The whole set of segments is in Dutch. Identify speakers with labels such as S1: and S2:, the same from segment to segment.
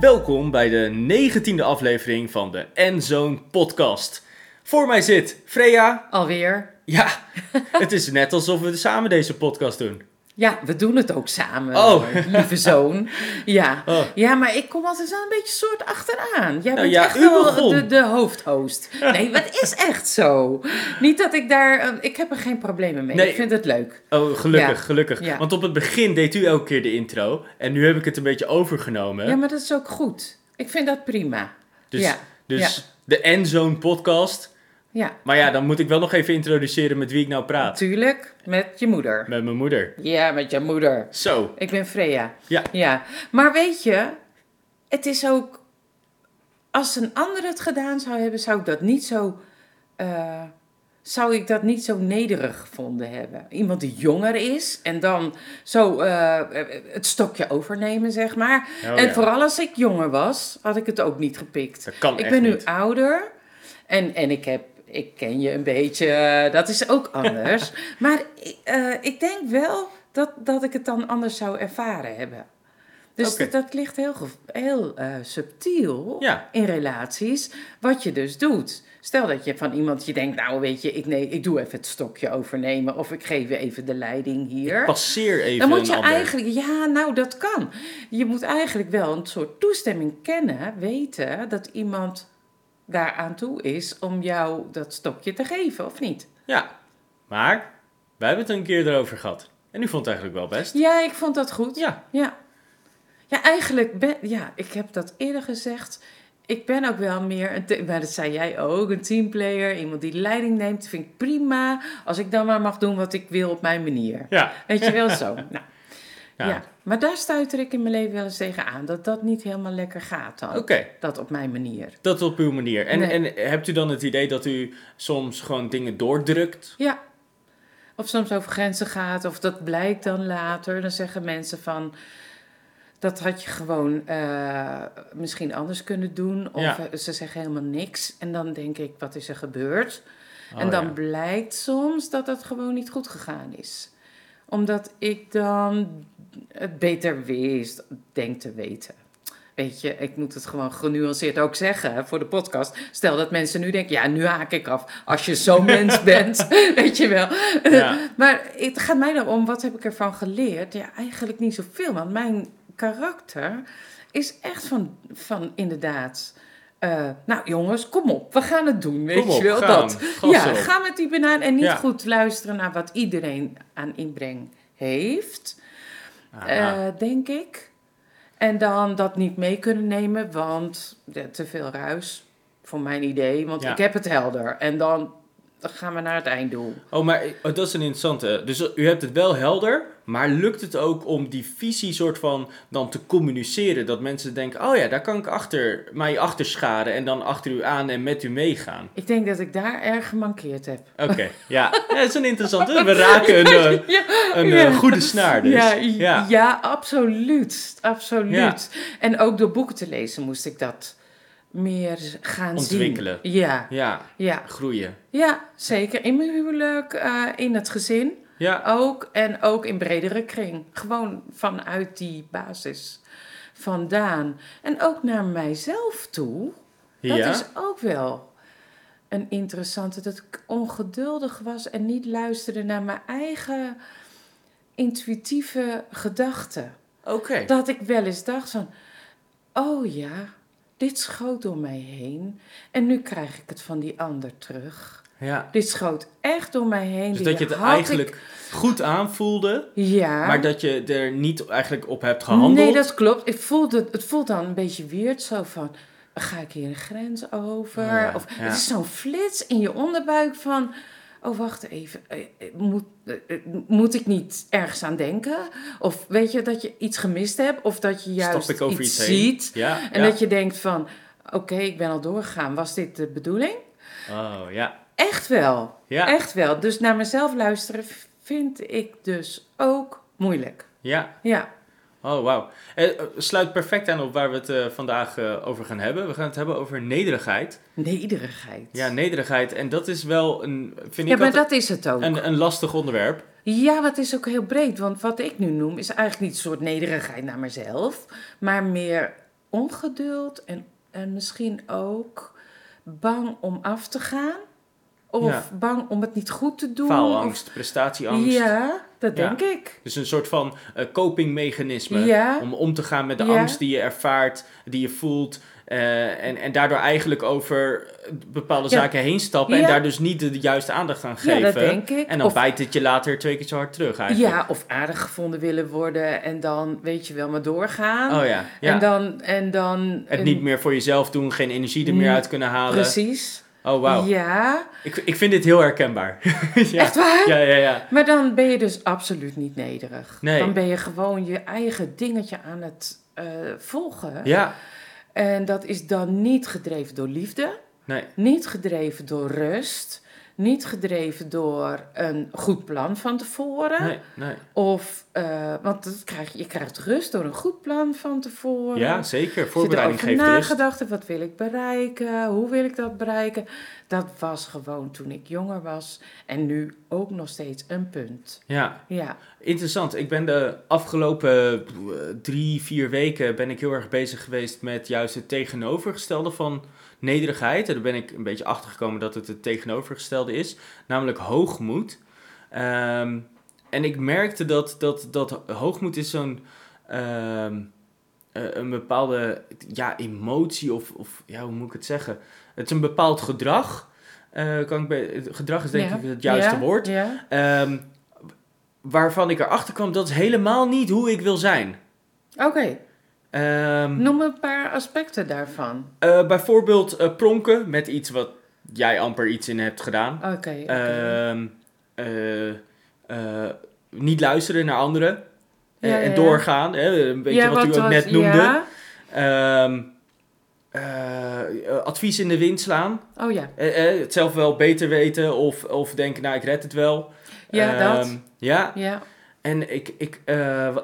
S1: Welkom bij de negentiende aflevering van de Endzone podcast. Voor mij zit Freya.
S2: Alweer.
S1: Ja, het is net alsof we samen deze podcast doen.
S2: Ja, we doen het ook samen,
S1: Oh.
S2: lieve zoon. Ja.
S1: Oh.
S2: ja, maar ik kom altijd wel een beetje soort achteraan. Jij
S1: Nou
S2: bent
S1: ja,
S2: echt wel de, de hoofdhost. Nee, het is echt zo. Niet dat ik daar... eh, Ik heb er geen problemen mee.
S1: Nee.
S2: Ik vind het leuk.
S1: Oh, gelukkig,
S2: Ja.
S1: gelukkig.
S2: Ja.
S1: Want op het begin deed u elke keer de intro. En nu heb ik het een beetje overgenomen.
S2: Ja, maar dat is ook goed. Ik vind dat prima.
S1: dus dus de Endzone podcast.
S2: Ja,
S1: Maar ja, dan moet ik wel nog even introduceren met wie ik nou praat.
S2: natuurlijk. Met je moeder.
S1: Met mijn moeder.
S2: Ja, met je moeder.
S1: Zo.
S2: Ik ben Freya.
S1: Ja.
S2: Ja, maar weet je, het is ook. Als een ander het gedaan zou hebben, zou ik dat niet zo. eh, zou ik dat niet zo nederig gevonden hebben. Iemand die jonger is en dan zo eh, het stokje overnemen, zeg maar.
S1: Oh,
S2: en
S1: ja.
S2: vooral als ik jonger was, had ik het ook niet gepikt.
S1: Dat kan
S2: ik ben nu
S1: niet.
S2: ouder en, en ik heb. Ik ken je een beetje, eh, dat is ook anders. maar eh, ik denk wel dat, dat ik het dan anders zou ervaren hebben. Dus dat, dat ligt heel, heel eh, subtiel
S1: Ja.
S2: in relaties, wat je dus doet. Stel dat je van iemand je denkt, nou weet je, ik, nee, ik doe even het stokje overnemen of ik geef even de leiding hier.
S1: Passeer even
S2: Dan moet je eigenlijk, ja, nou dat kan. Je moet eigenlijk wel een soort toestemming kennen, weten dat iemand daaraan toe is om jou dat stokje te geven, of niet?
S1: Ja. Maar, wij hebben het een keer erover gehad. En u vond het eigenlijk wel best.
S2: Ja, ik vond dat goed.
S1: Ja.
S2: Ja, ja eigenlijk ben, ja, ik heb dat eerder gezegd. Ik ben ook wel meer, een maar dat zei jij ook, een teamplayer. Iemand die leiding neemt, vind ik prima. Als ik dan maar mag doen wat ik wil op mijn manier.
S1: Ja.
S2: Weet je wel zo. Nou,
S1: Ja.
S2: ja. Maar daar stuiter ik in mijn leven wel eens tegen aan. Dat dat niet helemaal lekker gaat dan.
S1: Oké.
S2: Dat op mijn manier.
S1: Dat op uw manier. En,
S2: Nee.
S1: en hebt u dan het idee dat u soms gewoon dingen doordrukt?
S2: Ja. Of soms over grenzen gaat, of dat blijkt dan later. Dan zeggen mensen van, dat had je gewoon eh, misschien anders kunnen doen. Of
S1: Ja.
S2: ze zeggen helemaal niks. En dan denk ik, wat is er gebeurd?
S1: Oh,
S2: en dan
S1: ja.
S2: blijkt soms dat het gewoon niet goed gegaan is. Omdat ik dan het beter wist, denk te weten. Weet je, ik moet het gewoon genuanceerd ook zeggen voor de podcast. Stel dat mensen nu denken, ja, nu haak ik af. Als je zo'n mens bent, weet je wel.
S1: Ja.
S2: Maar het gaat mij erom, wat heb ik ervan geleerd? Ja, eigenlijk niet zoveel, want mijn karakter is echt van, van inderdaad... eh, nou jongens, kom op, we gaan het doen, weet
S1: op,
S2: je wel
S1: gaan.
S2: dat.
S1: Gas
S2: ja,
S1: erop.
S2: ga met die banaan en niet
S1: Ja.
S2: goed luisteren naar wat iedereen aan inbreng heeft, eh, denk ik. En dan dat niet mee kunnen nemen, want ja, te veel ruis, voor mijn idee. Want
S1: Ja.
S2: ik heb het helder. En dan dan gaan we naar het einddoel.
S1: Oh, maar oh, dat is een interessante. Dus u hebt het wel helder, maar lukt het ook om die visie soort van dan te communiceren? Dat mensen denken, oh ja, daar kan ik achter, mij achter scharen en dan achter u aan en met u meegaan.
S2: Ik denk dat ik daar erg gemankeerd heb.
S1: Oké, ja. ja, dat is een interessante. We raken een, eh,
S2: Ja,
S1: een
S2: ja.
S1: eh, goede snaar dus.
S2: Ja,
S1: ja.
S2: absoluut. Absoluut. En ook door boeken te lezen moest ik dat meer gaan
S1: Ontwikkelen.
S2: zien. Ja,
S1: Ja,
S2: ja.
S1: groeien.
S2: ja, zeker. In mijn huwelijk, eh, in het gezin
S1: Ja,
S2: ook. En ook in bredere kring. Gewoon vanuit die basis vandaan. En ook naar mijzelf toe. Dat
S1: ja.
S2: is ook wel een interessante. Dat ik ongeduldig was en niet luisterde naar mijn eigen intuïtieve gedachten.
S1: Oké.
S2: Dat ik wel eens dacht van, oh ja, dit schoot door mij heen. En nu krijg ik het van die ander terug.
S1: Ja.
S2: Dit schoot echt door mij heen.
S1: Dus
S2: Die
S1: dat je het
S2: ik-
S1: eigenlijk goed aanvoelde,
S2: Ja.
S1: maar dat je er niet eigenlijk op hebt gehandeld.
S2: Nee, dat klopt. Ik voelde, het voelt dan een beetje weird zo van... Ga ik hier een grens over?
S1: Oh ja,
S2: of
S1: ja.
S2: het is zo'n flits in je onderbuik van... Oh, wacht even. eh, eh, Moet, eh, moet ik niet ergens aan denken? Of weet je dat je iets gemist hebt? Of dat je juist iets
S1: iets
S2: ziet?
S1: Ja,
S2: En
S1: ja.
S2: dat je denkt van... Oké, ik ben al doorgegaan. Was dit de bedoeling?
S1: Oh, ja.
S2: Echt wel.
S1: Ja.
S2: Echt wel. Dus naar mezelf luisteren vind ik dus ook moeilijk.
S1: Ja.
S2: Ja.
S1: Oh, wauw. Eh, sluit perfect aan op waar we het eh, vandaag eh, over gaan hebben. We gaan het hebben over nederigheid.
S2: Nederigheid.
S1: Ja, nederigheid. En dat is wel een, vind
S2: Ja,
S1: ik
S2: maar dat is het ook.
S1: een, een lastig onderwerp.
S2: Ja, het is ook heel breed. Want wat ik nu noem is eigenlijk niet een soort nederigheid naar mezelf. Maar meer ongeduld en, en misschien ook bang om af te gaan. Of
S1: Ja.
S2: bang om het niet goed te doen.
S1: Faalangst,
S2: Of,
S1: prestatieangst.
S2: ja, dat
S1: Ja.
S2: denk ik.
S1: Dus een soort van eh, copingmechanisme.
S2: Ja.
S1: Om om te gaan met de
S2: Ja.
S1: angst die je ervaart, die je voelt. eh, en, en daardoor eigenlijk over bepaalde
S2: Ja.
S1: zaken heen stappen. En
S2: Ja.
S1: daar dus niet de, de juiste aandacht aan
S2: Ja,
S1: geven.
S2: dat denk ik.
S1: En dan
S2: Of-
S1: bijt het je later twee keer zo hard terug eigenlijk.
S2: Ja, of aardig gevonden willen worden en dan, weet je wel, maar doorgaan.
S1: Oh ja. ja.
S2: En dan... En dan
S1: het
S2: een-
S1: niet meer voor jezelf doen, geen energie er meer uit kunnen halen.
S2: Precies.
S1: Oh wauw.
S2: Ja,
S1: Ik, ik vind dit heel herkenbaar. ja.
S2: echt waar?
S1: Ja, ja, ja.
S2: Maar dan ben je dus absoluut niet nederig.
S1: Nee.
S2: Dan ben je gewoon je eigen dingetje aan het eh, volgen.
S1: Ja.
S2: En dat is dan niet gedreven door liefde,
S1: Nee.
S2: niet gedreven door rust, niet gedreven door een goed plan van tevoren.
S1: Nee, nee.
S2: Of, eh, want dat krijg, je je krijgt rust door een goed plan van tevoren.
S1: Ja, zeker. Voorbereiding geeft rust.
S2: nagedacht wat wil ik bereiken? Hoe wil ik dat bereiken? Dat was gewoon toen ik jonger was. En nu ook nog steeds een punt.
S1: Ja,
S2: Ja,
S1: interessant. Ik ben de afgelopen eh, drie, vier weken ben ik heel erg bezig geweest met juist het tegenovergestelde van nederigheid. En daar ben ik een beetje achter gekomen dat het het tegenovergestelde is, namelijk hoogmoed. Ehm, en ik merkte dat, dat, dat hoogmoed is zo'n ehm, eh, een bepaalde ja, emotie of, of ja, hoe moet ik het zeggen? Het is een bepaald gedrag. Eh, kan ik bij, gedrag is denk
S2: Ja.
S1: ik het juiste
S2: Ja,
S1: woord.
S2: Ja.
S1: Ehm, waarvan ik erachter kwam, dat is helemaal niet hoe ik wil zijn.
S2: Oké,
S1: Ehm,
S2: noem een paar aspecten daarvan.
S1: eh, bijvoorbeeld eh, pronken met iets wat jij amper iets in hebt gedaan.
S2: Oké.
S1: Ehm, eh, eh, niet luisteren naar anderen.
S2: Ja,
S1: en
S2: ja.
S1: doorgaan. Hè, een beetje
S2: Ja,
S1: wat, u ook net noemde.
S2: Ja.
S1: Eh, advies in de wind slaan.
S2: Oh ja,
S1: Eh, eh, het zelf wel beter weten of, of denken, nou ik red het wel.
S2: ja dat.
S1: Ehm, ja,
S2: Ja,
S1: En ik, ik,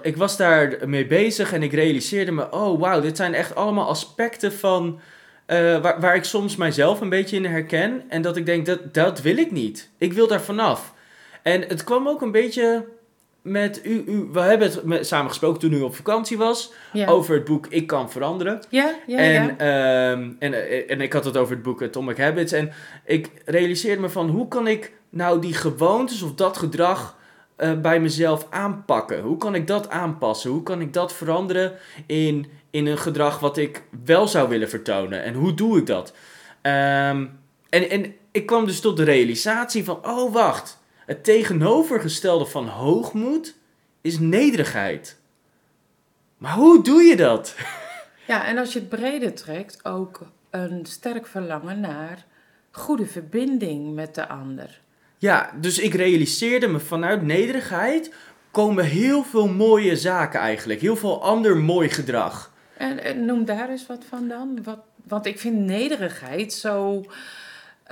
S1: ik was daar mee bezig en ik realiseerde me, oh wauw, dit zijn echt allemaal aspecten van waar, waar ik soms mijzelf een beetje in herken. En dat ik denk, dat, dat wil ik niet. Ik wil daar vanaf. En het kwam ook een beetje met u, u we hebben het met, samen gesproken toen u op vakantie was,
S2: ja.
S1: over het boek Ik kan veranderen.
S2: ja, ja,
S1: en,
S2: ja.
S1: ehm, en, eh, en ik had het over het boek Atomic Habits. En ik realiseerde me van hoe kan ik nou die gewoontes of dat gedrag eh, bij mezelf aanpakken? Hoe kan ik dat aanpassen? Hoe kan ik dat veranderen in, in een gedrag wat ik wel zou willen vertonen? En hoe doe ik dat? Ehm, en, en ik kwam dus tot de realisatie van, oh wacht, het tegenovergestelde van hoogmoed is nederigheid. Maar hoe doe je dat?
S2: Ja, en als je het breder trekt, ook een sterk verlangen naar goede verbinding met de ander.
S1: Ja, dus ik realiseerde me vanuit nederigheid komen heel veel mooie zaken eigenlijk. Heel veel ander mooi gedrag.
S2: En, en noem daar eens wat van dan. Wat, want ik vind nederigheid zo.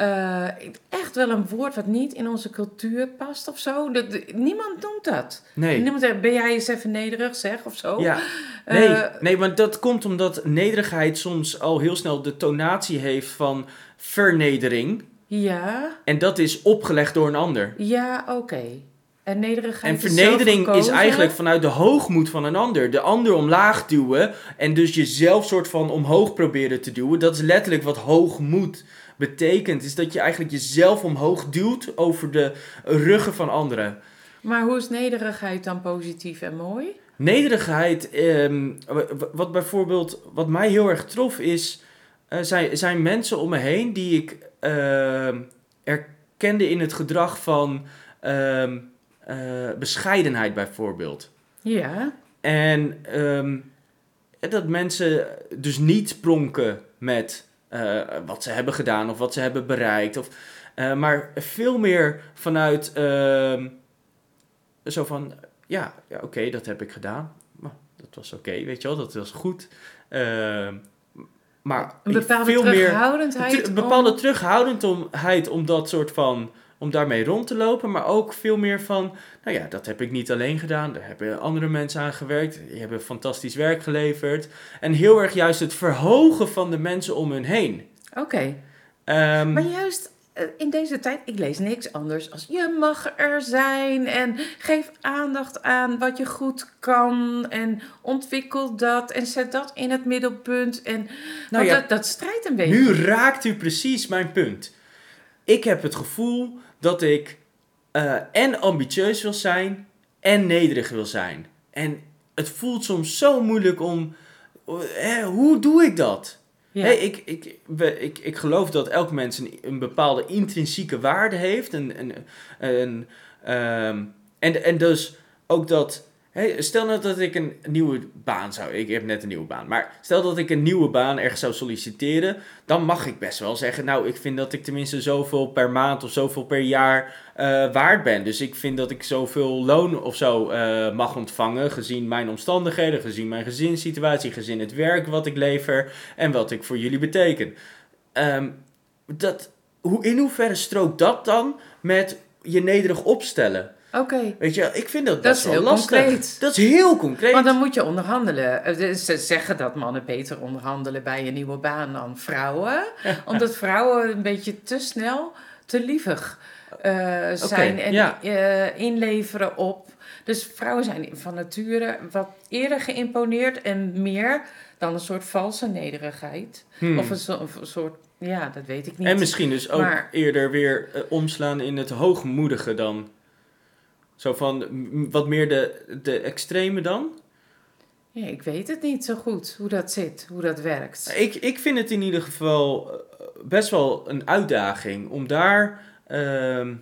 S2: Eh, echt wel een woord wat niet in onze cultuur past of zo. Dat, niemand noemt dat.
S1: Nee.
S2: Niemand zegt, ben jij eens even nederig, zeg, of zo.
S1: Ja, nee,
S2: Eh,
S1: nee, want dat komt omdat nederigheid soms al heel snel de tonatie heeft van vernedering.
S2: ja,
S1: En dat is opgelegd door een ander.
S2: ja, oké. En nederigheid
S1: En
S2: is
S1: vernedering is
S2: zelfgekozen.
S1: eigenlijk vanuit de hoogmoed van een ander. De ander omlaag duwen en dus jezelf soort van omhoog proberen te duwen. Dat is letterlijk wat hoogmoed betekent. Is dat je eigenlijk jezelf omhoog duwt over de ruggen van anderen.
S2: Maar hoe is nederigheid dan positief en mooi?
S1: Nederigheid, ehm, wat bijvoorbeeld, wat mij heel erg trof is, eh, zijn, zijn mensen om me heen die ik ehm, erkende in het gedrag van ehm, eh, bescheidenheid bijvoorbeeld.
S2: Ja,
S1: En dat mensen dus niet pronken met eh, wat ze hebben gedaan of wat ze hebben bereikt. Of, eh, maar veel meer vanuit ehm, zo van, ja, ja oké, dat heb ik gedaan. Maar dat was oké, weet je wel, dat was goed. Ehm, maar
S2: Een bepaalde
S1: veel meer
S2: terughoudendheid.
S1: een bepaalde
S2: om-
S1: terughoudendheid om dat soort van om daarmee rond te lopen, maar ook veel meer van, nou ja, dat heb ik niet alleen gedaan, daar hebben andere mensen aan gewerkt, die hebben fantastisch werk geleverd. En heel erg juist het verhogen van de mensen om hun heen.
S2: Oké.
S1: Ehm,
S2: Maar juist eh, in deze tijd, ik lees niks anders als je mag er zijn en geef aandacht aan wat je goed kan en ontwikkel dat en zet dat in het middelpunt. En
S1: nou ja,
S2: dat, dat strijdt een beetje.
S1: nu raakt u precies mijn punt. Ik heb het gevoel dat ik eh, en ambitieus wil zijn en nederig wil zijn. En het voelt soms zo moeilijk om, hè, hoe doe ik dat?
S2: Ja.
S1: Hey, ik, ik, ik, ik geloof dat elk mens een, een bepaalde intrinsieke waarde heeft. En, en, en, ehm, en, en dus ook dat. Stel nou dat ik een nieuwe baan zou. Ik heb net een nieuwe baan. Maar stel dat ik een nieuwe baan ergens zou solliciteren. Dan mag ik best wel zeggen. Nou, ik vind dat ik tenminste zoveel per maand of zoveel per jaar eh, waard ben. Dus ik vind dat ik zoveel loon of zo eh, mag ontvangen. Gezien mijn omstandigheden, gezien mijn gezinssituatie, gezien het werk wat ik lever en wat ik voor jullie beteken. Ehm, dat, hoe, in hoeverre strookt dat dan met je nederig opstellen?
S2: Oké,
S1: Weet je, ik vind dat
S2: dat
S1: best
S2: is
S1: wel
S2: heel
S1: lastig.
S2: concreet.
S1: Dat is heel concreet.
S2: Want dan moet je onderhandelen. Eh, Ze zeggen dat mannen beter onderhandelen bij een nieuwe baan dan vrouwen. omdat vrouwen een beetje te snel, te lievig eh, zijn en
S1: ja.
S2: eh, inleveren op. Dus vrouwen zijn van nature wat eerder geïmponeerd en meer dan een soort valse nederigheid.
S1: Hmm.
S2: Of, een, zo- of een soort, ja, dat weet ik niet.
S1: en misschien dus ook
S2: Maar-
S1: eerder weer omslaan in het hoogmoedige dan. Zo van, wat meer de, de extreme dan?
S2: Ja, ik weet het niet zo goed hoe dat zit, hoe dat werkt.
S1: Ik, ik vind het in ieder geval eh, best wel een uitdaging om daar, ehm,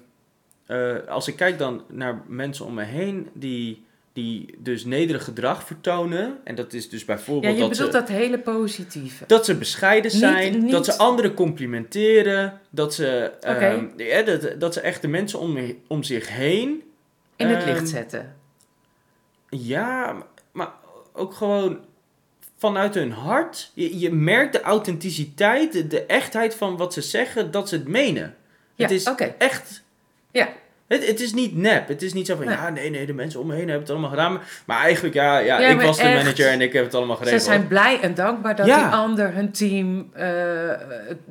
S1: eh, als ik kijk dan naar mensen om me heen die, die dus nederig gedrag vertonen, en dat is dus
S2: Ja,
S1: bijvoorbeeld
S2: je
S1: dat,
S2: bedoelt
S1: ze,
S2: dat hele positieve.
S1: dat ze bescheiden zijn,
S2: niet-
S1: dat ze anderen complimenteren, dat ze, ehm, ja, dat, dat ze echt de mensen om, om zich heen
S2: In het
S1: ehm,
S2: licht zetten.
S1: Ja, maar- ook gewoon vanuit hun hart. Je, je merkt de authenticiteit, de, de echtheid van wat ze zeggen, dat ze het menen.
S2: Ja,
S1: het is echt.
S2: Ja.
S1: Het, het is niet nep. Het is niet zo van,
S2: Nee.
S1: ja, nee, nee, de mensen om me heen hebben het allemaal gedaan. Maar eigenlijk, ja, ja,
S2: Ja,
S1: ik was de manager en ik heb het allemaal
S2: Ze
S1: geregeld.
S2: zijn blij en dankbaar dat
S1: Ja.
S2: die ander hun team eh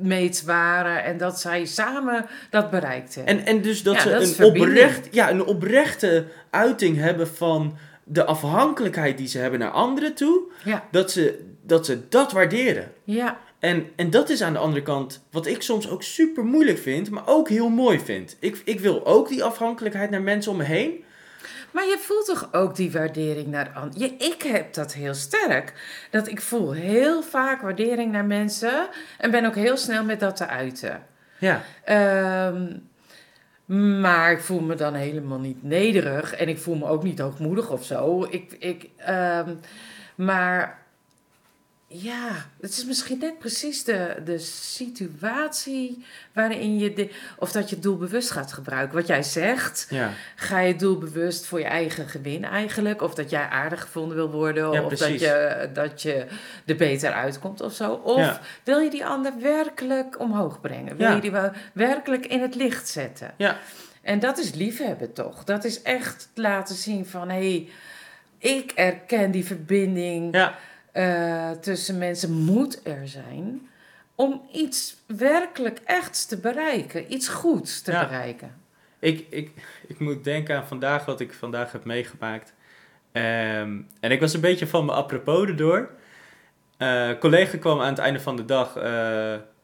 S2: mates waren en dat zij samen dat bereikt hebben.
S1: En, en dus dat
S2: Ja,
S1: ze
S2: dat
S1: een, oprecht, ja, een oprechte uiting hebben van de afhankelijkheid die ze hebben naar anderen toe.
S2: ja,
S1: Dat ze dat, ze dat waarderen.
S2: ja,
S1: En, en dat is aan de andere kant wat ik soms ook super moeilijk vind, maar ook heel mooi vind. Ik, ik wil ook die afhankelijkheid naar mensen om me heen.
S2: maar je voelt toch ook die waardering naar anderen. Ik heb dat heel sterk. Dat ik voel heel vaak waardering naar mensen en ben ook heel snel met dat te uiten.
S1: Ja.
S2: Ehm, maar ik voel me dan helemaal niet nederig en ik voel me ook niet hoogmoedig of zo. Ik, ik, ehm, maar ja, het is misschien net precies de, de situatie waarin je, de, of dat je het doelbewust gaat gebruiken. Wat jij zegt,
S1: Ja.
S2: ga je doelbewust voor je eigen gewin eigenlijk. Of dat jij aardig gevonden wil worden.
S1: Ja,
S2: of dat je, dat je er beter uitkomt of zo. Of
S1: Ja.
S2: wil je die ander werkelijk omhoog brengen? Wil je die wel werkelijk in het licht zetten?
S1: Ja.
S2: En dat is liefhebben toch? Dat is echt laten zien van... hé, hey, ik erken die verbinding
S1: Ja.
S2: Eh, tussen mensen moet er zijn... om iets werkelijk echts te bereiken. Iets goeds te
S1: Ja.
S2: bereiken.
S1: Ik, ik, ik moet denken aan vandaag wat ik vandaag heb meegemaakt. Ehm, en ik was een beetje van me apropos erdoor. Eh, Een collega kwam aan het einde van de dag. eh,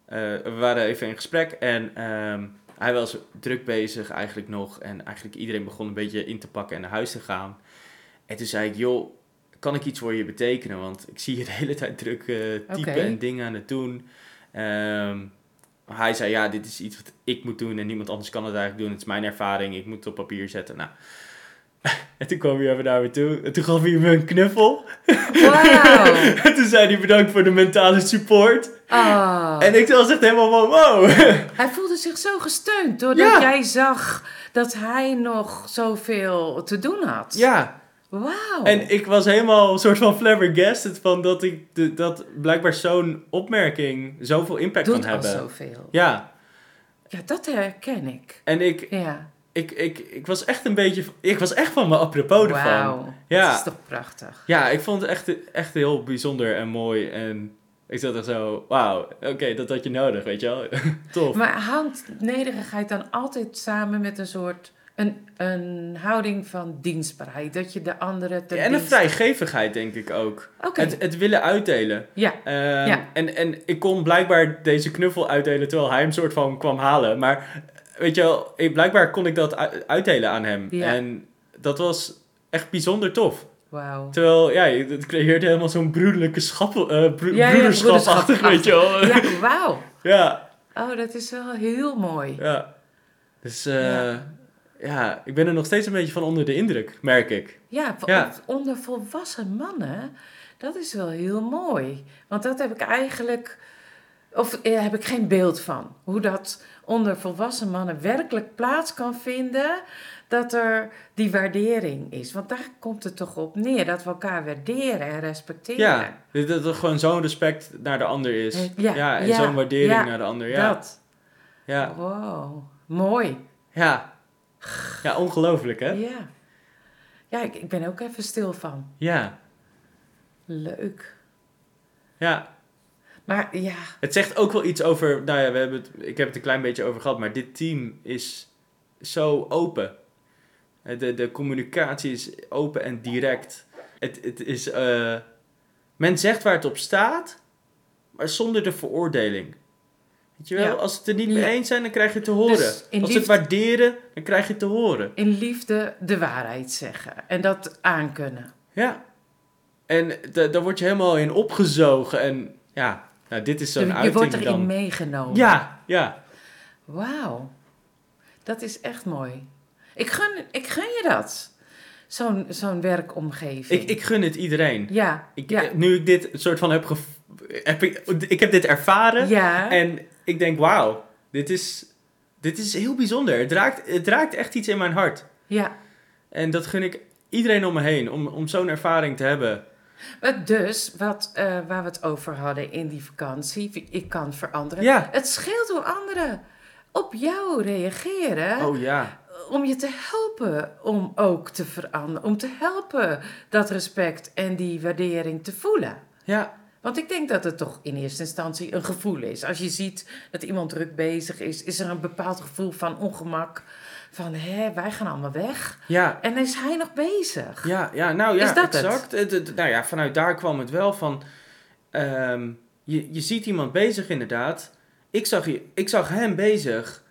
S1: we waren even in gesprek en ehm, hij was druk bezig eigenlijk nog. En eigenlijk iedereen begon een beetje in te pakken en naar huis te gaan. En toen zei ik, joh, kan ik iets voor je betekenen? Want ik zie je de hele tijd druk eh, typen en dingen aan het doen. Ehm, hij zei, ja, dit is iets wat ik moet doen en niemand anders kan het eigenlijk doen. Het is mijn ervaring, ik moet het op papier zetten. Nou. En toen kwam hij even naar me toe en toen gaf hij me een knuffel.
S2: Wauw!
S1: En toen zei hij bedankt voor de mentale support.
S2: Ah.
S1: En ik was echt helemaal van, wow.
S2: Hij voelde zich zo gesteund doordat
S1: Ja.
S2: jij zag dat hij nog zoveel te doen had.
S1: Ja,
S2: Wauw.
S1: En ik was helemaal een soort van flabbergasted van dat ik de, dat blijkbaar zo'n opmerking zoveel impact
S2: Doet
S1: kan hebben.
S2: zoveel.
S1: Ja,
S2: Ja, dat herken ik.
S1: en ik,
S2: Ja.
S1: ik, ik, ik was echt een beetje, ik was echt van mijn apropos ervan.
S2: Wauw.
S1: Ja.
S2: Dat is toch prachtig.
S1: Ja, ik vond het echt, echt heel bijzonder en mooi en ik zat er zo, wauw, oké, dat had je nodig, weet je wel. Tof.
S2: Maar hangt nederigheid dan altijd samen met een soort... Een, een houding van dienstbaarheid? Dat je de andere ten
S1: Ja, en een vrijgevigheid denk ik ook. Het, het willen uitdelen.
S2: Ja.
S1: Ehm,
S2: Ja.
S1: en, en ik kon blijkbaar deze knuffel uitdelen terwijl hij hem soort van kwam halen. Maar weet je wel, ik, blijkbaar kon ik dat uitdelen aan hem.
S2: Ja.
S1: En dat was echt bijzonder tof.
S2: Wauw.
S1: Terwijl, ja, het creëerde helemaal zo'n broederlijke schap, eh, bro-
S2: Ja, ja,
S1: broederschapachtig, weet je wel. Ja.
S2: Ja, wauw.
S1: ja,
S2: Oh, dat is wel heel mooi.
S1: Dus eh,
S2: Ja.
S1: ja. ik ben er nog steeds een beetje van onder de indruk, merk ik.
S2: Ja,
S1: Ja.
S2: onder volwassen mannen, dat is wel heel mooi. Want dat heb ik eigenlijk, of eh, heb ik geen beeld van. Hoe dat onder volwassen mannen werkelijk plaats kan vinden, dat er die waardering is. Want daar komt het toch op neer, dat we elkaar waarderen en respecteren.
S1: Ja, dat er gewoon zo'n respect naar de ander is.
S2: Eh, ja,
S1: en
S2: ja,
S1: zo'n waardering
S2: ja,
S1: naar de ander. Ja,
S2: Dat.
S1: ja,
S2: Wow, mooi.
S1: ja. Ja, ongelooflijk hè?
S2: Ja. Ja, ik, ik ben ook even stil van.
S1: Ja,
S2: Leuk.
S1: ja.
S2: Maar ja,
S1: Het zegt ook wel iets over, nou ja, we hebben het, ik heb het een klein beetje over gehad, maar dit team is zo open. Eh, De, de communicatie is open en direct. Het, het is, eh, men zegt waar het op staat, maar zonder de veroordeling. Weet je wel,
S2: Ja.
S1: als ze het er niet mee eens zijn, dan krijg je het te horen.
S2: Dus
S1: als ze het
S2: liefde-
S1: waarderen, dan krijg je het te horen.
S2: in liefde de waarheid zeggen en dat aankunnen.
S1: Ja. En da- daar word je helemaal in opgezogen. En ja, nou, dit is zo'n
S2: Je, je
S1: uiting
S2: wordt erin
S1: dan.
S2: meegenomen.
S1: Ja, ja.
S2: Wauw. Dat is echt mooi. Ik gun, ik gun je dat. Zo'n zo'n werkomgeving.
S1: Ik, ik gun het iedereen.
S2: ja,
S1: Ik,
S2: ja,
S1: Nu ik dit soort van heb, heb ik, ik heb dit ervaren.
S2: ja.
S1: En ik denk, wauw, dit is, dit is heel bijzonder. Het raakt, het raakt echt iets in mijn hart.
S2: ja.
S1: En dat gun ik iedereen om me heen. Om, om zo'n ervaring te hebben.
S2: Dus, wat, eh, waar we het over hadden in die vakantie, ik kan veranderen.
S1: Ja.
S2: Het scheelt hoe anderen op jou reageren.
S1: Oh ja.
S2: om je te helpen om ook te veranderen. Om te helpen dat respect en die waardering te voelen.
S1: Ja.
S2: Want ik denk dat het toch in eerste instantie een gevoel is. Als je ziet dat iemand druk bezig is, is er een bepaald gevoel van ongemak. Van, hé, wij gaan allemaal weg.
S1: Ja.
S2: En is hij nog bezig?
S1: Ja, ja, nou ja,
S2: Is dat het?
S1: exact. Het? Het- nou ja, vanuit daar kwam het wel van. ehm, je, je ziet iemand bezig inderdaad. Ik zag, ik zag hem bezig.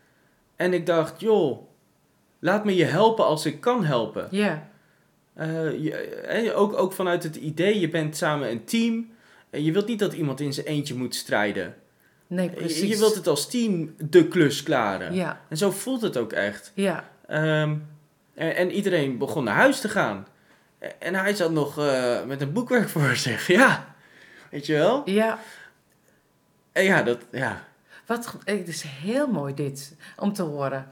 S1: En ik dacht, joh, laat me je helpen als ik kan helpen.
S2: Ja,
S1: Eh, je, eh, ook, ook vanuit het idee, je bent samen een team. En je wilt niet dat iemand in zijn eentje moet strijden.
S2: nee,
S1: Je,
S2: precies.
S1: je wilt het als team de klus klaren.
S2: Ja,
S1: En zo voelt het ook echt.
S2: ja,
S1: Ehm, en, en iedereen begon naar huis te gaan. En hij zat nog eh, met een boekwerk voor zich. Ja, weet je wel?
S2: ja.
S1: En ja, dat, ja.
S2: Wat, het is heel mooi dit, om te horen.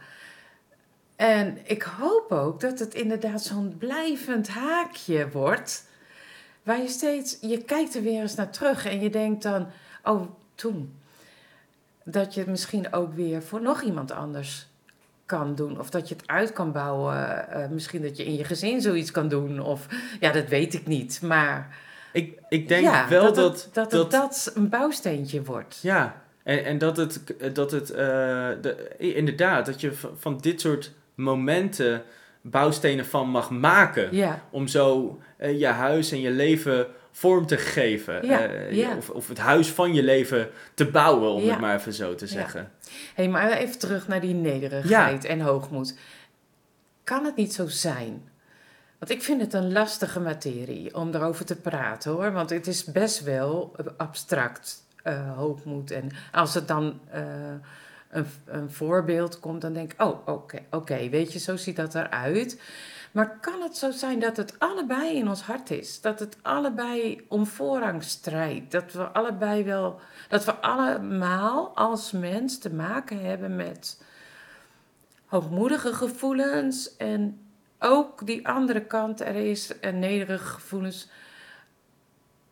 S2: En ik hoop ook dat het inderdaad zo'n blijvend haakje wordt. Waar je steeds, je kijkt er weer eens naar terug en je denkt dan, oh, toen. Dat je het misschien ook weer voor nog iemand anders kan doen. Of dat je het uit kan bouwen. Eh, misschien dat je in je gezin zoiets kan doen. Of, ja, dat weet ik niet. Maar
S1: Ik, ik denk
S2: ja,
S1: wel
S2: dat,
S1: dat...
S2: dat, het dat een bouwsteentje wordt.
S1: Ja, en, en dat het, dat het eh, de, inderdaad, dat je van dit soort momenten bouwstenen van mag maken.
S2: Ja,
S1: Om zo eh, je huis en je leven vorm te geven.
S2: Ja,
S1: Eh,
S2: ja.
S1: Of, of het huis van je leven te bouwen, om het maar even zo te
S2: Ja.
S1: zeggen.
S2: hey, maar even terug naar die nederigheid en hoogmoed. Kan het niet zo zijn? Want ik vind het een lastige materie om daarover te praten hoor. Want het is best wel abstract, eh, hoogmoed. En als het dan een, voorbeeld komt, dan denk ik: oh, oké, oké, weet je, zo ziet dat eruit. Maar kan het zo zijn dat het allebei in ons hart is? Dat het allebei om voorrang strijdt? Dat we allebei wel, dat we allemaal als mens te maken hebben met hoogmoedige gevoelens en ook die andere kant er is en nederige gevoelens.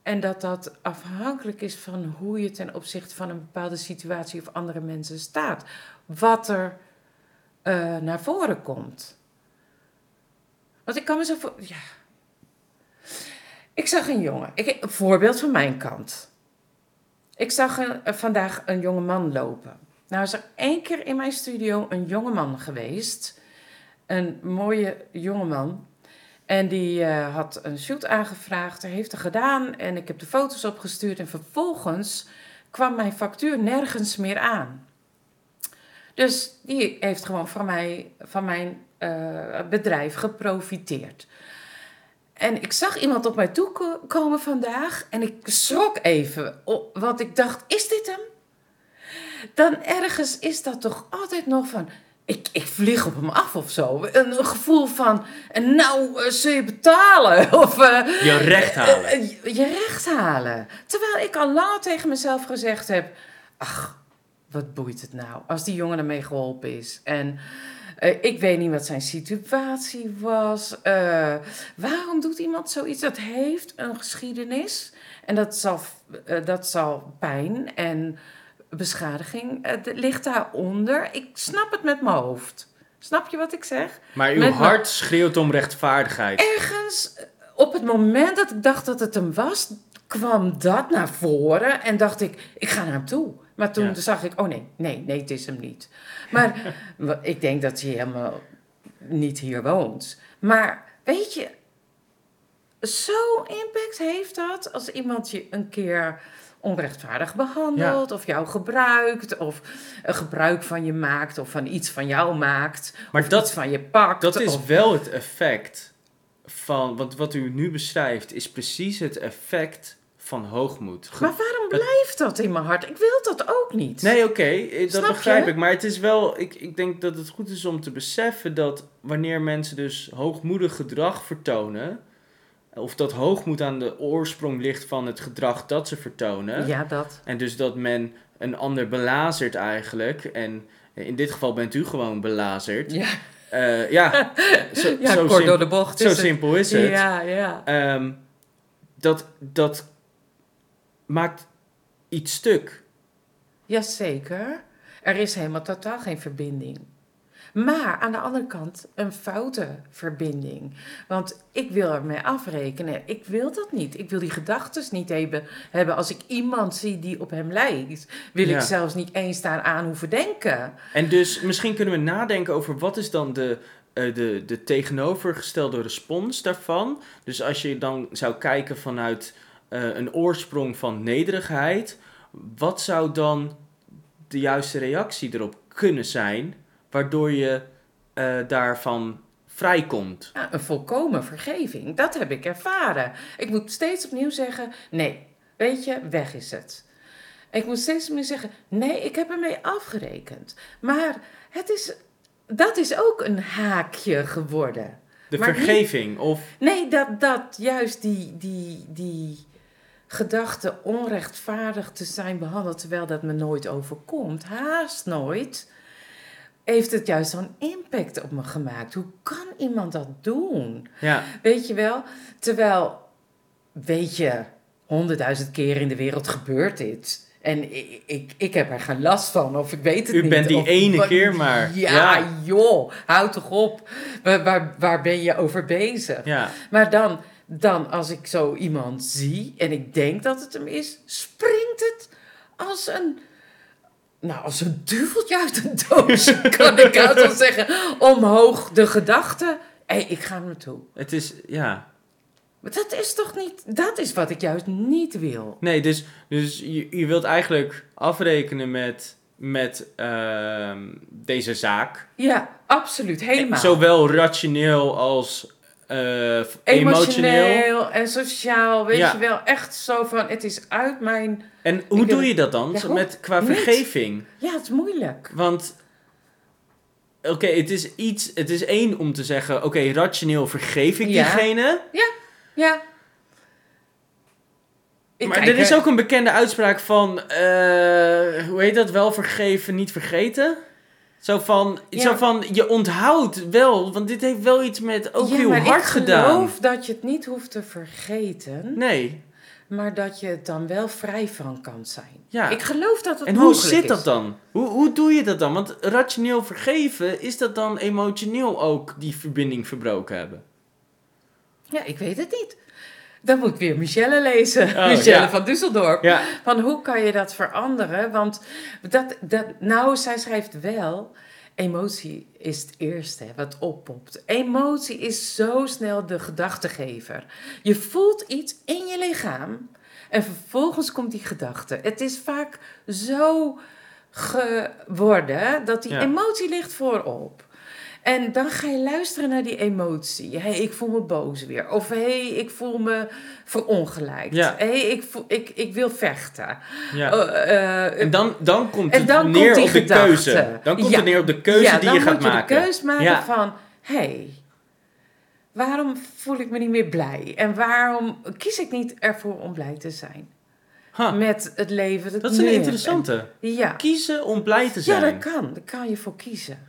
S2: En dat dat afhankelijk is van hoe je ten opzichte van een bepaalde situatie of andere mensen staat. Wat er eh, naar voren komt. Want ik kan me zo voor. Ja. Ik zag een jongen. Ik, een voorbeeld van mijn kant. Ik zag eh, vandaag een jonge man lopen. Nou is er één keer in mijn studio een jonge man geweest. Een mooie jongeman. En die eh, had een shoot aangevraagd. Heeft het gedaan. En ik heb de foto's opgestuurd. En vervolgens kwam mijn factuur nergens meer aan. Dus die heeft gewoon van, mij, van mijn eh, bedrijf geprofiteerd. En ik zag iemand op mij toe komen vandaag en ik schrok even, want ik dacht, is dit hem? Dan ergens is dat toch altijd nog van, ik, ik vlieg op hem af of zo. Een, gevoel van, en nou uh, zul je betalen. Of, uh,
S1: je recht halen.
S2: je recht halen. Terwijl ik al lang tegen mezelf gezegd heb, ach, wat boeit het nou als die jongen ermee geholpen is. En ik weet niet wat zijn situatie was. Waarom doet iemand zoiets? Dat heeft een geschiedenis. En dat zal, dat zal pijn en beschadiging. Het ligt daaronder. Ik snap het met mijn hoofd. Snap je wat ik zeg?
S1: Maar uw
S2: Met
S1: hart schreeuwt om rechtvaardigheid.
S2: Ergens op het moment dat ik dacht dat het hem was, kwam dat naar voren en dacht ik, ik ga naar hem toe. Maar toen
S1: Ja.
S2: zag ik, oh nee, nee, nee, het is hem niet. Maar ik denk dat hij helemaal niet hier woont. Maar weet je, zo impact heeft dat als iemand je een keer onrechtvaardig behandelt, of jou gebruikt, of een gebruik van je maakt, of van iets van jou maakt,
S1: Maar
S2: of
S1: dat-
S2: iets van je pakt.
S1: Dat is
S2: of-
S1: wel het effect van, want wat u nu beschrijft is precies het effect van hoogmoed.
S2: Maar waarom blijft dat in mijn hart? Ik wil dat ook niet.
S1: Nee, oké, eh, dat begrijp
S2: je?
S1: ik. Maar het is wel, ik, ik denk dat het goed is om te beseffen dat wanneer mensen dus hoogmoedig gedrag vertonen, of dat hoogmoed aan de oorsprong ligt van het gedrag dat ze vertonen,
S2: Ja, dat.
S1: en dus dat men een ander belazert eigenlijk, en in dit geval bent u gewoon belazerd.
S2: Ja,
S1: Eh, ja, zo,
S2: ja
S1: zo,
S2: kort door de bocht
S1: zo
S2: is het.
S1: simpel is het.
S2: Ja, ja.
S1: Ehm, dat, dat maakt iets stuk.
S2: Jazeker. Er is helemaal totaal geen verbinding. Maar aan de andere kant een foute verbinding. Want ik wil ermee afrekenen. Ik wil dat niet. Ik wil die gedachten niet hebben, hebben. Als ik iemand zie die op hem lijkt, wil
S1: Ja.
S2: ik zelfs niet eens daaraan hoeven denken.
S1: En dus misschien kunnen we nadenken over wat is dan de, eh, de, de tegenovergestelde respons daarvan. Dus als je dan zou kijken vanuit eh, een oorsprong van nederigheid, wat zou dan de juiste reactie erop kunnen zijn, waardoor je eh, daarvan vrijkomt?
S2: Ja, een volkomen vergeving. Dat heb ik ervaren. Ik moet steeds opnieuw zeggen: nee, weet je, weg is het. Ik moet steeds opnieuw zeggen: nee, ik heb ermee afgerekend. Maar het is, dat is ook een haakje geworden.
S1: De
S2: Maar niet-
S1: vergeving of
S2: Nee, dat, dat juist die, die, die gedachte onrechtvaardig te zijn behandeld terwijl dat me nooit overkomt, haast nooit, heeft het juist zo'n impact op me gemaakt. Hoe kan iemand dat doen?
S1: ja,
S2: Weet je wel? Terwijl, weet je, honderdduizend keer in de wereld gebeurt dit. En ik, ik, ik heb er geen last van, of ik weet het
S1: U
S2: niet.
S1: bent die
S2: of-
S1: ene keer maar.
S2: Ja,
S1: Ja.
S2: joh, houd toch op. Waar, waar, waar ben je over bezig?
S1: ja.
S2: Maar dan, dan, als ik zo iemand zie en ik denk dat het hem is, springt het als een. Nou, als een duveltje uit een doosje, kan ik uit wel zeggen. Omhoog de gedachte. Hé, ik ga naartoe.
S1: Het is, ja.
S2: Maar dat is toch niet. Dat is wat ik juist niet wil.
S1: Nee, dus, dus je, je wilt eigenlijk afrekenen met, met ehm, deze zaak.
S2: Ja, absoluut. Helemaal.
S1: Zowel rationeel als eh, emotioneel.
S2: Emotioneel en sociaal, weet
S1: Ja.
S2: je wel. Echt zo van, het is uit mijn...
S1: En hoe doe je dat dan?
S2: Ja,
S1: met, qua
S2: Niet.
S1: vergeving?
S2: Ja, het is moeilijk.
S1: Want, oké, het is iets, het is één om te zeggen, oké, rationeel vergeef ik
S2: Ja.
S1: diegene.
S2: Ja. Ik
S1: maar
S2: kijk,
S1: er is ook een bekende uitspraak van, eh, hoe heet dat, wel vergeven, niet vergeten? Zo van,
S2: Ja.
S1: zo van, je onthoudt wel, want dit heeft wel iets met ook
S2: ja,
S1: heel
S2: maar
S1: hard
S2: ik
S1: gedaan.
S2: geloof dat je het niet hoeft te vergeten,
S1: Nee,
S2: maar dat je het dan wel vrij van kan zijn.
S1: ja.
S2: Ik geloof dat het
S1: en hoe zit
S2: is.
S1: dat dan? Hoe, hoe doe je dat dan? Want rationeel vergeven, is dat dan emotioneel ook die verbinding verbroken hebben?
S2: Ja, ik weet het niet. Dan moet ik weer Michelle lezen.
S1: Oh,
S2: Michelle
S1: ja.
S2: van Düsseldorf.
S1: Ja,
S2: Van hoe kan je dat veranderen? Want dat, dat, nou, zij schrijft wel. Emotie is het eerste wat oppopt. Emotie is zo snel de gedachtegever. Je voelt iets in je lichaam en vervolgens komt die gedachte. Het is vaak zo geworden dat die
S1: Ja.
S2: emotie ligt voorop. En dan ga je luisteren naar die emotie. Hé, hey, ik voel me boos weer. Of hé, hey, ik voel me verongelijkt.
S1: Ja.
S2: Hé, hey, ik, voel- ik, ik wil vechten.
S1: ja.
S2: Eh, eh,
S1: En dan, dan komt het
S2: dan
S1: neer
S2: komt
S1: op de
S2: gedachte.
S1: keuze. Dan komt
S2: Ja.
S1: het neer op de keuze
S2: ja,
S1: die
S2: dan
S1: je gaat
S2: moet je
S1: maken.
S2: de keus maken
S1: Ja.
S2: van... Hé, hey, waarom voel ik me niet meer blij? En waarom kies ik niet ervoor om blij te zijn?
S1: Ha,
S2: Met het leven dat
S1: dat is een interessante.
S2: En- ja.
S1: Kiezen om blij te
S2: ja,
S1: zijn.
S2: dat kan. Daar kan je voor kiezen.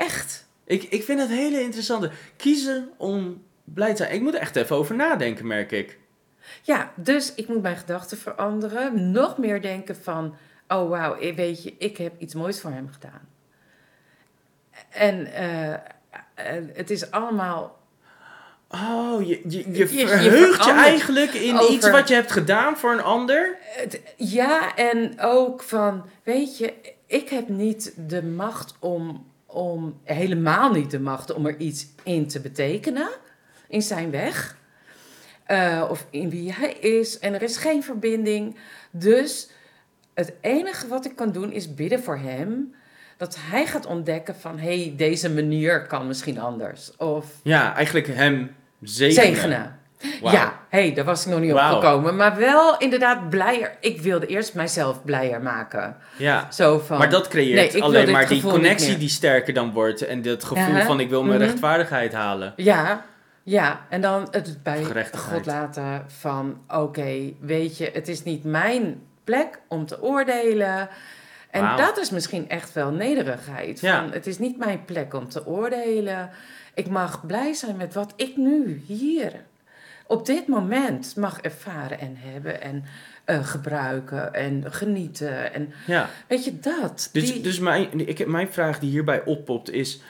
S2: Echt.
S1: Ik, ik vind het hele interessante. Kiezen om blij te zijn. Ik moet er echt even over nadenken, merk ik.
S2: Ja, dus ik moet mijn gedachten veranderen. Nog meer denken van... Oh, wauw, weet je, ik heb iets moois voor hem gedaan. En eh, eh, het is allemaal...
S1: Oh, je, je, je verheugt je, eigenlijk in
S2: over-
S1: iets wat je hebt gedaan voor een ander.
S2: Ja, en ook van... Weet je, ik heb niet de macht om... om helemaal niet de macht om er iets in te betekenen. In zijn weg. Eh, of in wie hij is. En er is geen verbinding. Dus het enige wat ik kan doen is bidden voor hem. Dat hij gaat ontdekken van... hé, hey, deze manier kan misschien anders. Of
S1: Ja, eigenlijk hem zegenen.
S2: zegenen. Ja, hé, hey, daar was ik nog niet op gekomen. Maar wel inderdaad blijer. Ik wilde eerst mijzelf blijer maken.
S1: Ja.
S2: Zo van...
S1: Maar dat creëert
S2: Nee,
S1: alleen maar die connectie die sterker dan wordt. En dat gevoel
S2: Uh-huh.
S1: van ik wil mijn
S2: Mhm.
S1: rechtvaardigheid halen.
S2: Ja, ja. En dan het bij. God laten van... Oké, weet je, het is niet mijn plek om te oordelen. En dat is misschien echt wel nederigheid.
S1: Ja.
S2: Van, het is niet mijn plek om te oordelen. Ik mag blij zijn met wat ik nu, hier, op dit moment mag ervaren en hebben. En eh, gebruiken en genieten. En
S1: Ja.
S2: weet je, dat.
S1: Dus,
S2: die,
S1: dus mijn, ik, mijn vraag die hierbij oppopt is...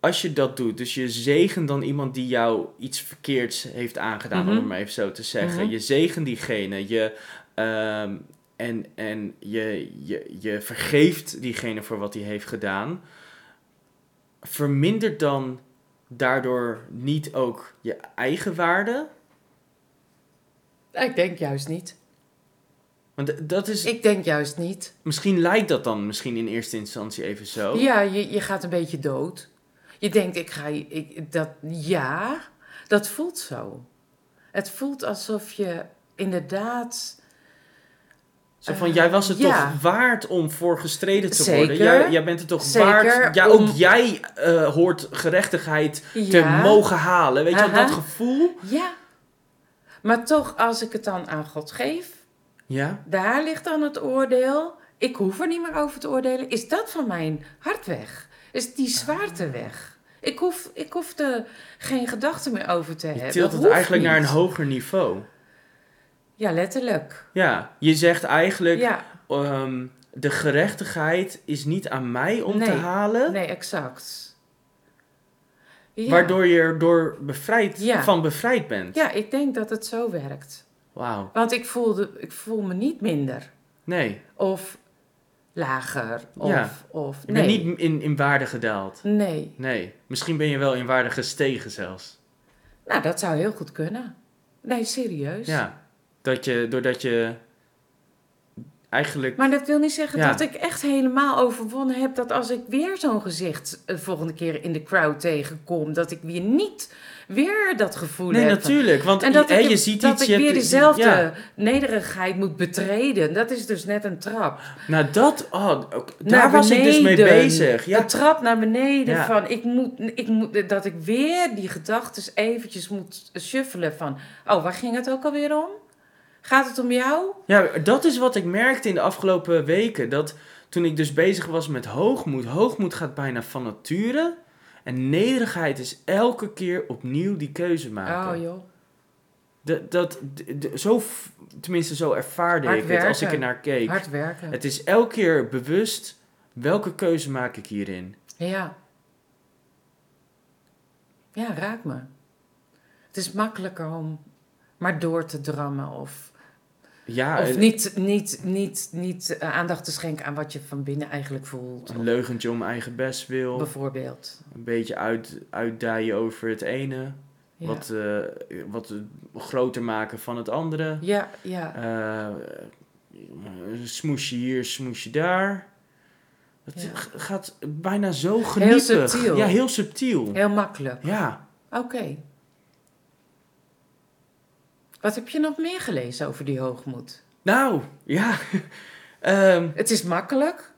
S1: Als je dat doet, dus je zegent dan iemand die jou iets verkeerds heeft aangedaan, om
S2: Mhm.
S1: het maar even zo te zeggen.
S2: Mhm.
S1: Je zegent diegene, je, ehm, en, en je, je, je vergeeft diegene voor wat hij heeft gedaan. Vermindert dan daardoor niet ook je eigen waarde?
S2: Ik denk juist niet.
S1: Want dat is,
S2: Ik denk juist niet.
S1: misschien lijkt dat dan misschien in eerste instantie even zo.
S2: Ja, je, je gaat een beetje dood. Je denkt, ik ga... Ik, dat, ja, dat voelt zo. Het voelt alsof je inderdaad...
S1: Zo van, jij was het
S2: Ja.
S1: toch waard om voor gestreden te
S2: Zeker.
S1: worden? Jij, jij bent het toch
S2: Zeker,
S1: waard? Ja,
S2: om-
S1: ook jij eh, hoort gerechtigheid te mogen halen. Weet je
S2: Aha.
S1: dat gevoel?
S2: Ja. Maar toch, als ik het dan aan God geef...
S1: Ja.
S2: Daar ligt dan het oordeel. Ik hoef er niet meer over te oordelen. Is dat van mijn hart weg? Is die zwaarte weg? Ik hoef, ik hoef er geen gedachten meer over te
S1: Je
S2: hebben.
S1: tilt
S2: Dat
S1: het eigenlijk naar een hoger niveau.
S2: Ja, letterlijk.
S1: Ja, je zegt eigenlijk,
S2: Ja,
S1: ehm, de gerechtigheid is niet aan mij om te halen.
S2: nee, exact. Ja.
S1: Waardoor je er door bevrijd,
S2: Ja.
S1: van bevrijd bent.
S2: Ja, ik denk dat het zo werkt.
S1: Wauw.
S2: Want ik, voelde, ik voel me niet minder.
S1: Nee,
S2: Of lager. Of,
S1: Ja.
S2: of
S1: je
S2: nee.
S1: bent niet in, in waarde gedaald.
S2: Nee.
S1: Nee, misschien ben je wel in waarde gestegen zelfs.
S2: Nou, dat zou heel goed kunnen. Nee, serieus.
S1: Ja, dat je, doordat je eigenlijk...
S2: Maar dat wil niet zeggen
S1: Ja.
S2: dat ik echt helemaal overwonnen heb dat als ik weer zo'n gezicht de volgende keer in de crowd tegenkom, dat ik weer niet weer dat gevoel
S1: Nee,
S2: heb.
S1: natuurlijk, want
S2: En dat
S1: hè,
S2: ik,
S1: je ziet
S2: dat
S1: iets...
S2: ik
S1: je
S2: weer dezelfde
S1: ja.
S2: nederigheid moet betreden. Dat is dus net een trap.
S1: Nou, dat... Oh, daar
S2: Naar
S1: was ik dus mee bezig. Ja,
S2: Een trap naar beneden
S1: Ja.
S2: van ik moet, ik moet, dat ik weer die gedachten eventjes moet shuffelen van, oh, waar ging het ook alweer om? Gaat het om jou?
S1: Ja, dat is wat ik merkte in de afgelopen weken. Dat toen ik dus bezig was met hoogmoed. Hoogmoed gaat bijna van nature. En nederigheid is elke keer opnieuw die keuze maken.
S2: Oh joh.
S1: Dat, dat, zo, tenminste, zo ervaarde
S2: Hard
S1: ik het als ik
S2: werken.
S1: er naar keek.
S2: Hard werken.
S1: Het is elke keer bewust welke keuze maak ik hierin.
S2: Ja. Ja, raak me. Het is makkelijker om maar door te drammen of,
S1: Ja,
S2: of
S1: een-
S2: niet, niet, niet, niet eh, aandacht te schenken aan wat je van binnen eigenlijk voelt.
S1: een leugentje om eigen best wil.
S2: Bijvoorbeeld.
S1: Een beetje uit, uitdijen over het ene.
S2: Ja.
S1: Wat, eh, wat groter maken van het andere.
S2: ja, ja.
S1: Eh, een smoesje hier, smoesje daar. Het
S2: Ja.
S1: gaat bijna zo geniepig.
S2: subtiel.
S1: Ja, heel subtiel.
S2: Heel makkelijk.
S1: Ja.
S2: Oké. Wat heb je nog meer gelezen over die hoogmoed?
S1: Nou, ja. Ehm,
S2: Het is makkelijk.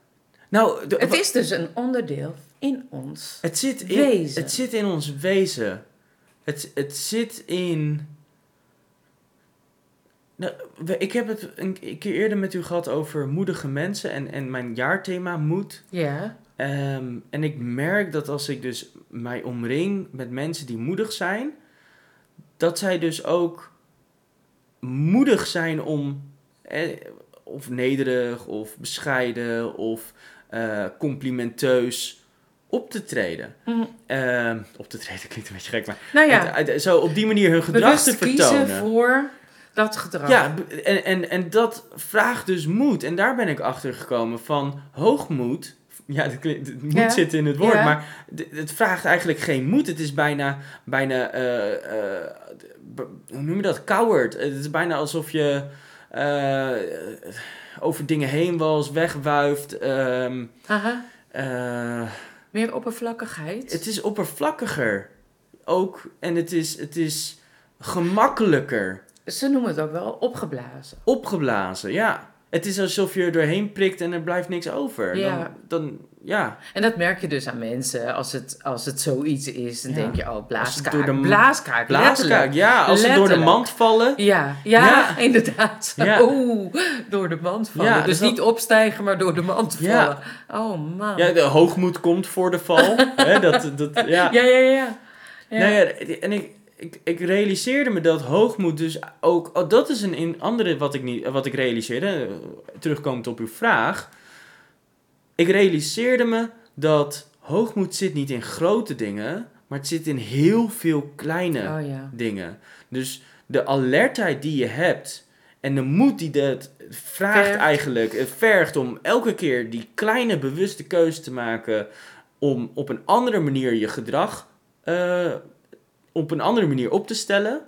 S1: nou, de-
S2: Het is dus een onderdeel in ons.
S1: het, zit in,
S2: wezen.
S1: het zit in ons wezen. Het, het zit in... Nou, ik heb het een, een keer eerder met u gehad over moedige mensen en, en mijn jaarthema moed.
S2: Ja.
S1: Ehm, en ik merk dat als ik dus mij omring met mensen die moedig zijn, dat zij dus ook moedig zijn om, eh, of nederig, of bescheiden, of eh, complimenteus op te treden.
S2: Hm.
S1: Ehm, op te treden klinkt een beetje gek, maar
S2: Nou ja,
S1: het- het- zo op die manier hun gedrag
S2: bewust
S1: te
S2: kiezen
S1: vertonen.
S2: voor dat gedrag.
S1: Ja, en, en, en dat vraagt dus moed. En daar ben ik achter gekomen van hoogmoed. Ja, het, klinkt- het moed
S2: Ja.
S1: zit in het woord,
S2: Ja.
S1: maar het vraagt eigenlijk geen moed. Het is bijna, bijna eh, eh, hoe noem je dat? Coward. Het is bijna alsof je eh, over dingen heen wals, wegwuift. ehm,
S2: Aha. Meer oppervlakkigheid.
S1: het is oppervlakkiger ook. En het is, het is gemakkelijker.
S2: Ze noemen het ook wel opgeblazen.
S1: Opgeblazen, ja. Het is alsof je er doorheen prikt en er blijft niks over.
S2: Ja.
S1: Dan, dan ja.
S2: En dat merk je dus aan mensen. Als het, als het zoiets is, dan
S1: Ja.
S2: denk je, oh, blaaskaak.
S1: door de m-
S2: blaaskaak,
S1: Blaaskaak,
S2: letterlijk.
S1: ja. Als ze door de mand vallen.
S2: Ja, ja,
S1: Ja.
S2: inderdaad. Oeh, door de mand vallen.
S1: Ja,
S2: dus
S1: dus dat-
S2: niet opstijgen, maar door de mand vallen. Oh man.
S1: Ja, de hoogmoed komt voor de val. Dat, dat, ja.
S2: ja, ja, ja. ja.
S1: Nou ja, en ik, ik, ik realiseerde me dat hoogmoed dus ook... Oh, dat is een, een andere wat ik, niet, wat ik realiseerde. eh, Terugkomend op uw vraag. Ik realiseerde me dat hoogmoed zit niet in grote dingen... maar het zit in heel veel kleine
S2: Oh ja.
S1: dingen. Dus de alertheid die je hebt en de moed die dat vraagt
S2: Vergt.
S1: eigenlijk, het vergt om elke keer die kleine bewuste keuze te maken om op een andere manier je gedrag eh, op een andere manier op te stellen.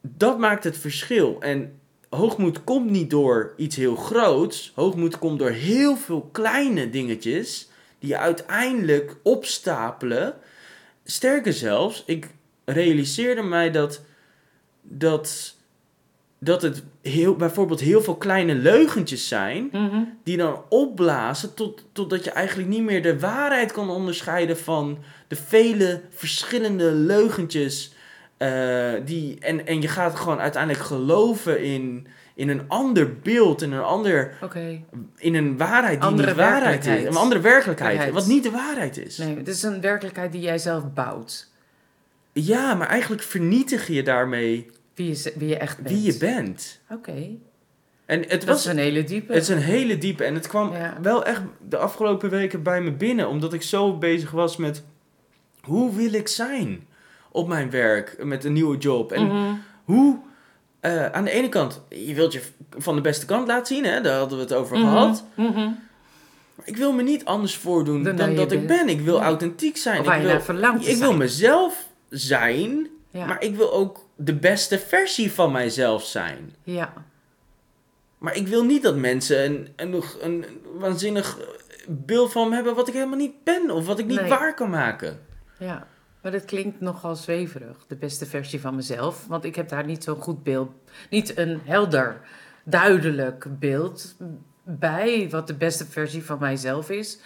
S1: Dat maakt het verschil. En hoogmoed komt niet door iets heel groots. Hoogmoed komt door heel veel kleine dingetjes die je uiteindelijk opstapelen. Sterker zelfs, ik realiseerde mij dat, dat, dat het heel, bijvoorbeeld heel veel kleine leugentjes zijn,
S2: Mhm.
S1: die dan opblazen tot, totdat je eigenlijk niet meer de waarheid kan onderscheiden van de vele verschillende leugentjes. eh, die, en, en je gaat gewoon uiteindelijk geloven in, in een ander beeld, in een, ander, in een waarheid die
S2: Andere
S1: niet waarheid is. Een andere werkelijkheid,
S2: Werkelijkheid.
S1: wat niet de waarheid is.
S2: Nee, het is een werkelijkheid die jij zelf bouwt.
S1: Ja, maar eigenlijk vernietig je daarmee
S2: Wie wie je echt bent.
S1: wie je bent.
S2: Oké.
S1: En het
S2: Dat
S1: was
S2: is een hele diepe.
S1: Het is een hele diepe en het kwam
S2: Ja.
S1: wel echt de afgelopen weken bij me binnen, omdat ik zo bezig was met hoe wil ik zijn op mijn werk met een nieuwe job en
S2: Mhm.
S1: hoe eh, aan de ene kant je wilt je van de beste kant laten zien, hè, daar hadden we het over
S2: Mhm.
S1: gehad.
S2: Mhm.
S1: Maar ik wil me niet anders voordoen
S2: Dan
S1: dan,
S2: dat
S1: ik ben. Ik wil authentiek zijn.
S2: Of
S1: ik wil, ik wil mezelf zijn,
S2: Ja.
S1: maar ik wil ook de beste versie van mijzelf zijn.
S2: ja.
S1: Maar ik wil niet dat mensen een, een, een waanzinnig beeld van me hebben wat ik helemaal niet ben of wat ik niet
S2: Nee.
S1: waar kan maken.
S2: Ja, maar dat klinkt nogal zweverig. De beste versie van mezelf. Want ik heb daar niet zo'n goed beeld, niet een helder, duidelijk beeld bij wat de beste versie van mijzelf is.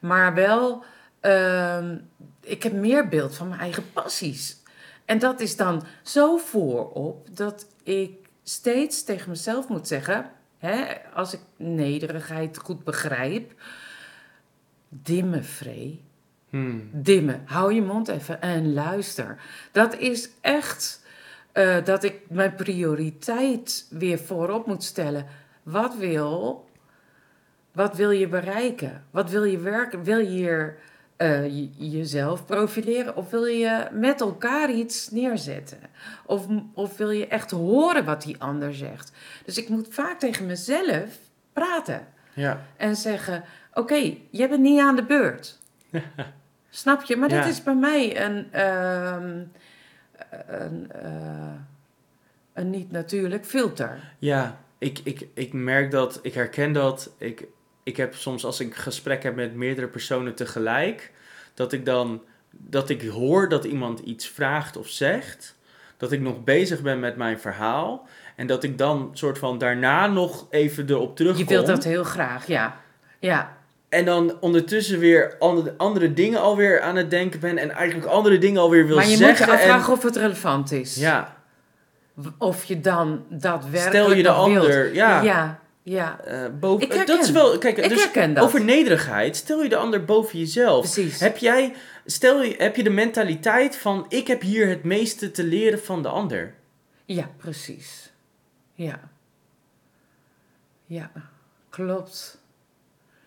S2: Maar wel, ehm, ik heb meer beeld van mijn eigen passies. En dat is dan zo voorop dat ik steeds tegen mezelf moet zeggen: hè, als ik nederigheid goed begrijp, dimmen, Free.
S1: Hmm.
S2: Dimmen. Hou je mond even en luister. Dat is echt eh, dat ik mijn prioriteit weer voorop moet stellen. Wat wil, wat wil je bereiken? Wat wil je werken? Wil je hier eh, je- jezelf profileren of wil je met elkaar iets neerzetten? Of, of wil je echt horen wat die ander zegt? Dus ik moet vaak tegen mezelf praten
S1: Ja.
S2: en zeggen: Oké, jij bent niet aan de beurt. Snap je? Maar dat is bij mij een, ehm, een, eh, een niet natuurlijk filter.
S1: Ja, ik, ik, ik merk dat, ik herken dat. Ik, ik heb soms als ik gesprek heb met meerdere personen tegelijk, dat ik dan, dat ik hoor dat iemand iets vraagt of zegt, dat ik nog bezig ben met mijn verhaal en dat ik dan soort van daarna nog even erop terugkom.
S2: Je wilt dat heel graag, ja. Ja,
S1: En dan ondertussen weer andere, andere dingen alweer aan het denken ben en eigenlijk andere dingen alweer wil
S2: maar je
S1: zeggen.
S2: moet je
S1: en-
S2: afvragen of het relevant is.
S1: ja,
S2: Of je dan daadwerkelijk
S1: stel je de
S2: wilt.
S1: ander, ja.
S2: Ja, ja,
S1: eh, boven,
S2: Ik
S1: dat is wel, kijk,
S2: ik
S1: dus
S2: dat.
S1: over nederigheid, stel je de ander boven jezelf.
S2: Precies.
S1: Heb jij, stel je, heb je de mentaliteit van, ik heb hier het meeste te leren van de ander?
S2: Ja, precies. Ja. Ja, klopt.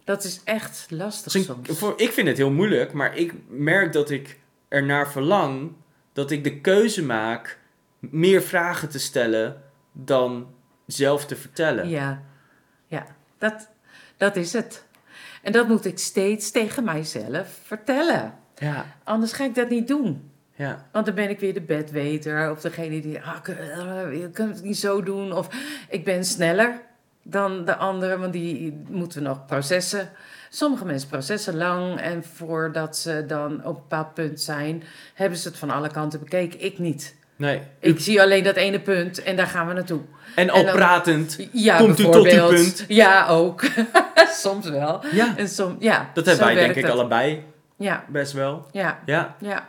S2: Dat is echt lastig
S1: Dus ik,
S2: soms.
S1: voor, ik vind het heel moeilijk, maar ik merk dat ik ernaar verlang dat ik de keuze maak meer vragen te stellen dan zelf te vertellen.
S2: Ja, ja dat, dat is het. En dat moet ik steeds tegen mijzelf vertellen.
S1: Ja,
S2: Anders ga ik dat niet doen.
S1: ja,
S2: Want dan ben ik weer de bedweter of degene die, ah, eh, je kunt het niet zo doen. Of ik ben sneller dan de anderen, want die moeten nog processen. Sommige mensen processen lang en voordat ze dan op een bepaald punt zijn, hebben ze het van alle kanten bekeken. Ik niet.
S1: Nee.
S2: Ik zie alleen dat ene punt en daar gaan we naartoe.
S1: En al
S2: en dan-
S1: pratend,
S2: Ja,
S1: Komt u tot die punt?
S2: Ja, ook. Soms wel.
S1: ja,
S2: En som, ja,
S1: dat hebben wij denk ik
S2: het.
S1: allebei
S2: Ja,
S1: best wel.
S2: ja,
S1: Ja,
S2: ja.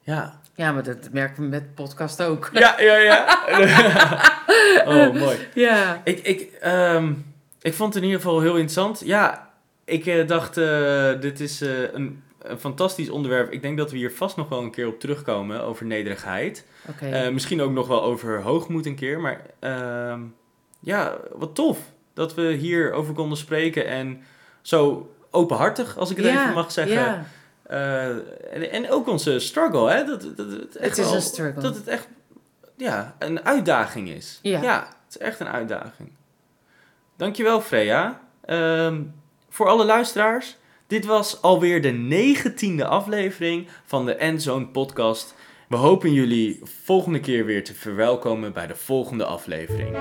S1: ja.
S2: Ja, maar dat merken we met podcast ook.
S1: Ja, ja, ja. oh, mooi.
S2: Ja.
S1: Ik, ik, ehm, ik vond het in ieder geval heel interessant. Ja, ik eh, dacht, eh, dit is eh, een, een fantastisch onderwerp. Ik denk dat we hier vast nog wel een keer op terugkomen over nederigheid. Eh, misschien ook nog wel over hoogmoed een keer. Maar ehm, ja, wat tof dat we hier over konden spreken. En zo openhartig, als ik het
S2: Ja,
S1: even mag zeggen.
S2: Ja,
S1: Eh, en, en ook onze struggle, hè? Dat, dat, dat het, echt
S2: is
S1: wel-
S2: een struggle.
S1: Dat het echt ja, een uitdaging is.
S2: Ja.
S1: het is echt een uitdaging. Dankjewel, Freya. Ehm, voor alle luisteraars, dit was alweer de negentiende aflevering van de Endzone podcast. We hopen jullie volgende keer weer te verwelkomen bij de volgende aflevering.